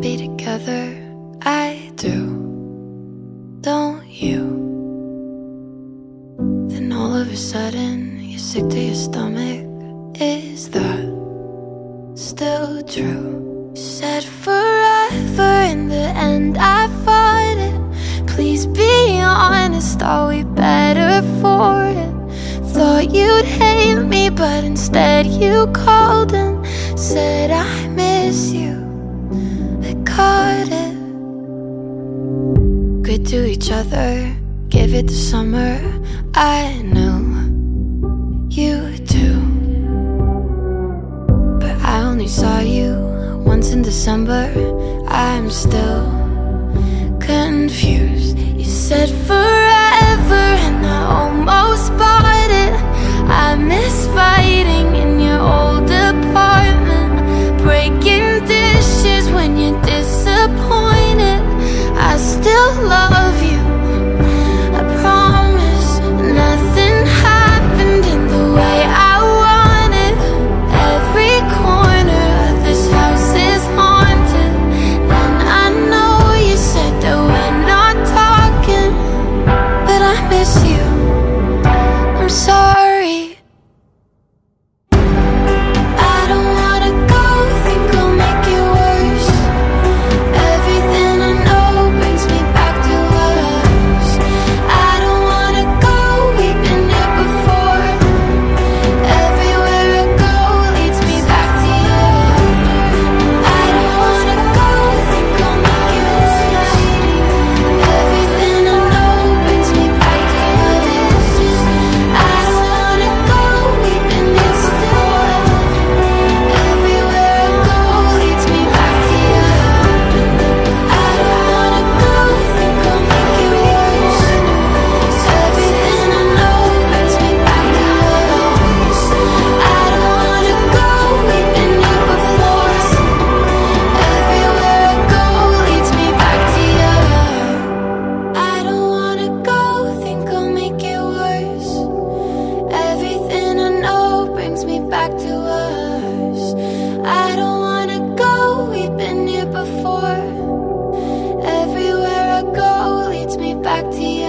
happy together? I do. Don't you? Then all of a sudden, you're sick to your stomach. Is that still true? You said forever in the end, I fought it. Please be honest, are we better for it? Thought you'd hate me, but instead you called and said, I miss you. Caught it. Good to each other, give it to summer. I knew you too. But I only saw you once in December. I'm still confused. You said forever, back to us. I don't wanna go, we've been here before. Everywhere I go leads me back to you.